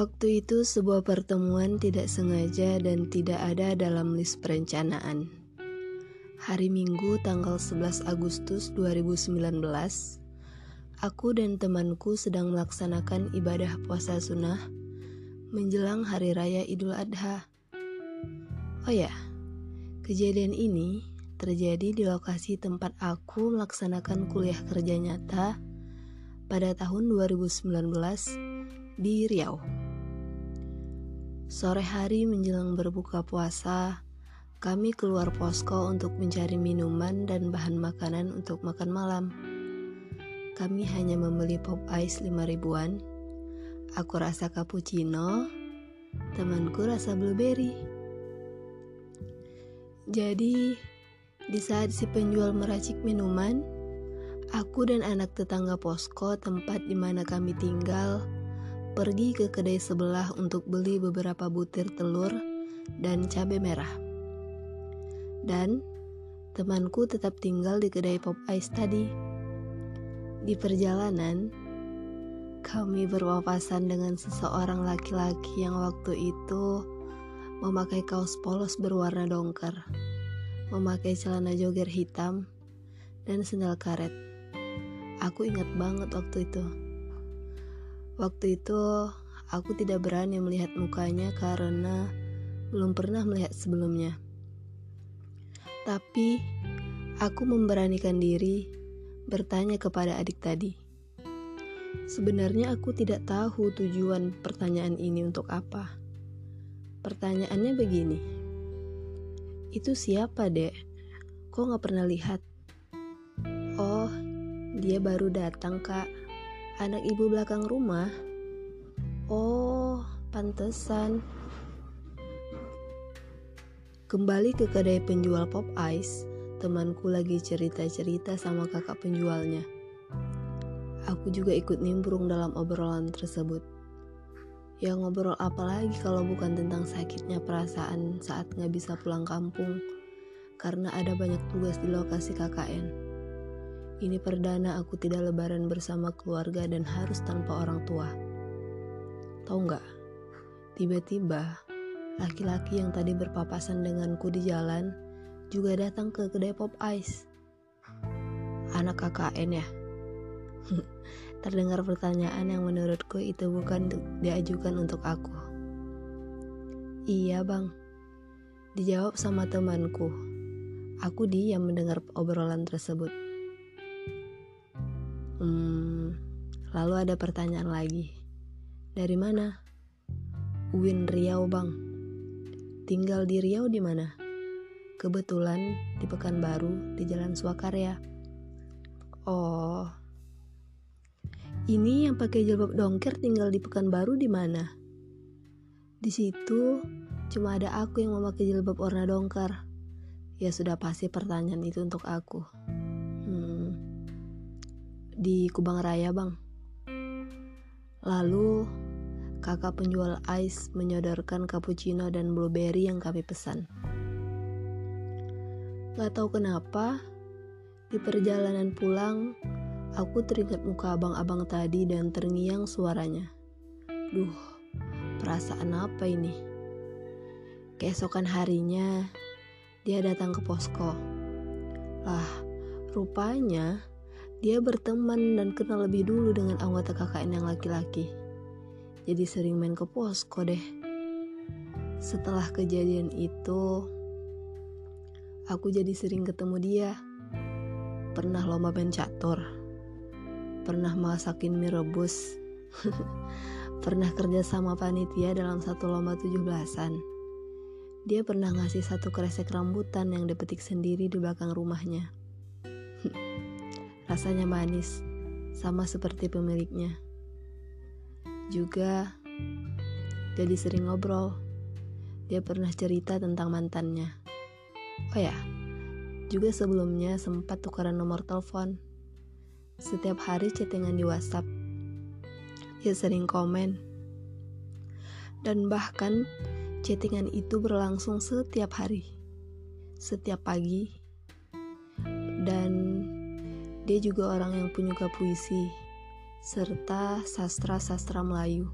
Waktu itu sebuah pertemuan tidak sengaja dan tidak ada dalam list perencanaan. Hari Minggu tanggal 11 Agustus 2019, aku dan temanku sedang melaksanakan ibadah puasa sunnah menjelang Hari Raya Idul Adha. Oh ya, kejadian ini terjadi di lokasi tempat aku melaksanakan kuliah kerja nyata pada tahun 2019 di Riau. Sore hari menjelang berbuka puasa, kami keluar posko untuk mencari minuman dan bahan makanan untuk makan malam. Kami hanya membeli pop ice 5 ribuan. Aku rasa cappuccino, temanku rasa blueberry. Jadi, di saat si penjual meracik minuman, aku dan anak tetangga posko tempat di mana kami tinggal pergi ke kedai sebelah untuk beli beberapa butir telur dan cabai merah. Dan temanku tetap tinggal di kedai pop ice tadi. Di perjalanan, kami berpapasan dengan seseorang laki-laki yang waktu itu memakai kaos polos berwarna dongker, memakai celana jogger hitam, dan sendal karet. Aku ingat banget waktu itu. Waktu itu aku tidak berani melihat mukanya karena belum pernah melihat sebelumnya. Tapi aku memberanikan diri bertanya kepada adik tadi. Sebenarnya aku tidak tahu tujuan pertanyaan ini untuk apa. Pertanyaannya begini. Itu siapa, Dek? Kok gak pernah lihat? Oh, dia baru datang, Kak anak ibu belakang rumah. Oh, pantesan. Kembali ke kedai penjual pop ice, temanku lagi cerita-cerita sama kakak penjualnya. Aku juga ikut nimbrung dalam obrolan tersebut. Ya ngobrol apa lagi kalau bukan tentang sakitnya perasaan saat nggak bisa pulang kampung karena ada banyak tugas di lokasi KKN. Ini perdana aku tidak lebaran bersama keluarga dan harus tanpa orang tua. Tahu nggak? Tiba-tiba, laki-laki yang tadi berpapasan denganku di jalan juga datang ke kedai pop ice. Anak KKN ya? Terdengar pertanyaan yang menurutku itu bukan diajukan untuk aku. Iya bang, dijawab sama temanku. Aku diam mendengar obrolan tersebut. Hmm, lalu ada pertanyaan lagi. Dari mana? Uin Riau, Bang. Tinggal di Riau di mana? Kebetulan di Pekanbaru, di Jalan Swakarya. Oh. Ini yang pakai jilbab dongker tinggal di Pekanbaru di mana? Di situ cuma ada aku yang memakai jilbab warna dongker. Ya sudah pasti pertanyaan itu untuk aku di Kubang Raya bang. Lalu kakak penjual ice menyodorkan cappuccino dan blueberry yang kami pesan. Gak tahu kenapa, di perjalanan pulang, aku teringat muka abang-abang tadi dan terngiang suaranya. Duh, perasaan apa ini? Keesokan harinya, dia datang ke posko. Lah, rupanya dia berteman dan kenal lebih dulu dengan anggota KKN yang laki-laki. Jadi sering main ke posko deh. Setelah kejadian itu, aku jadi sering ketemu dia. Pernah lomba main catur. Pernah masakin mie rebus. pernah kerja sama panitia dalam satu lomba tujuh belasan. Dia pernah ngasih satu kresek rambutan yang dipetik sendiri di belakang rumahnya. Rasanya manis, sama seperti pemiliknya. Juga, jadi sering ngobrol. Dia pernah cerita tentang mantannya. Oh ya, juga sebelumnya sempat tukaran nomor telepon. Setiap hari chattingan di WhatsApp. Dia sering komen. Dan bahkan chattingan itu berlangsung setiap hari. Setiap pagi. Dan dia juga orang yang penyuka puisi serta sastra-sastra Melayu.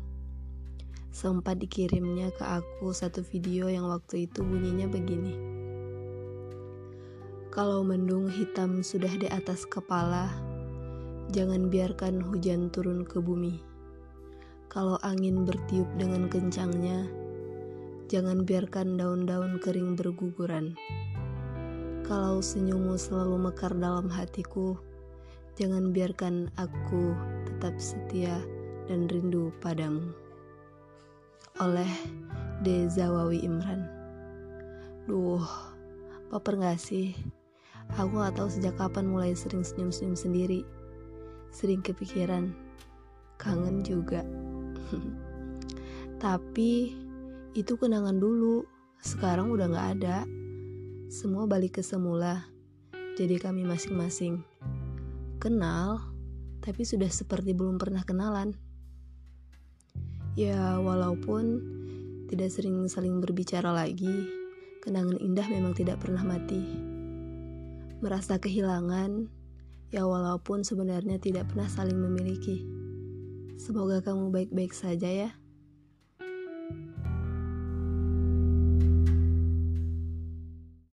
sempat dikirimnya ke aku satu video yang waktu itu bunyinya begini. Kalau mendung hitam sudah di atas kepala, jangan biarkan hujan turun ke bumi. Kalau angin bertiup dengan kencangnya, jangan biarkan daun-daun kering berguguran. Kalau senyummu selalu mekar dalam hatiku, jangan biarkan aku tetap setia dan rindu padamu. Oleh Dezawawi Imran. Duh, baper gak sih? Aku gak tahu sejak kapan mulai sering senyum-senyum sendiri. Sering kepikiran, kangen juga. Tapi itu kenangan dulu, sekarang udah gak ada. Semua balik ke semula, jadi kami masing-masing. Kenal, tapi sudah seperti belum pernah kenalan. Ya, walaupun tidak sering saling berbicara lagi, kenangan indah memang tidak pernah mati. Merasa kehilangan, ya walaupun sebenarnya tidak pernah saling memiliki. Semoga kamu baik-baik saja ya.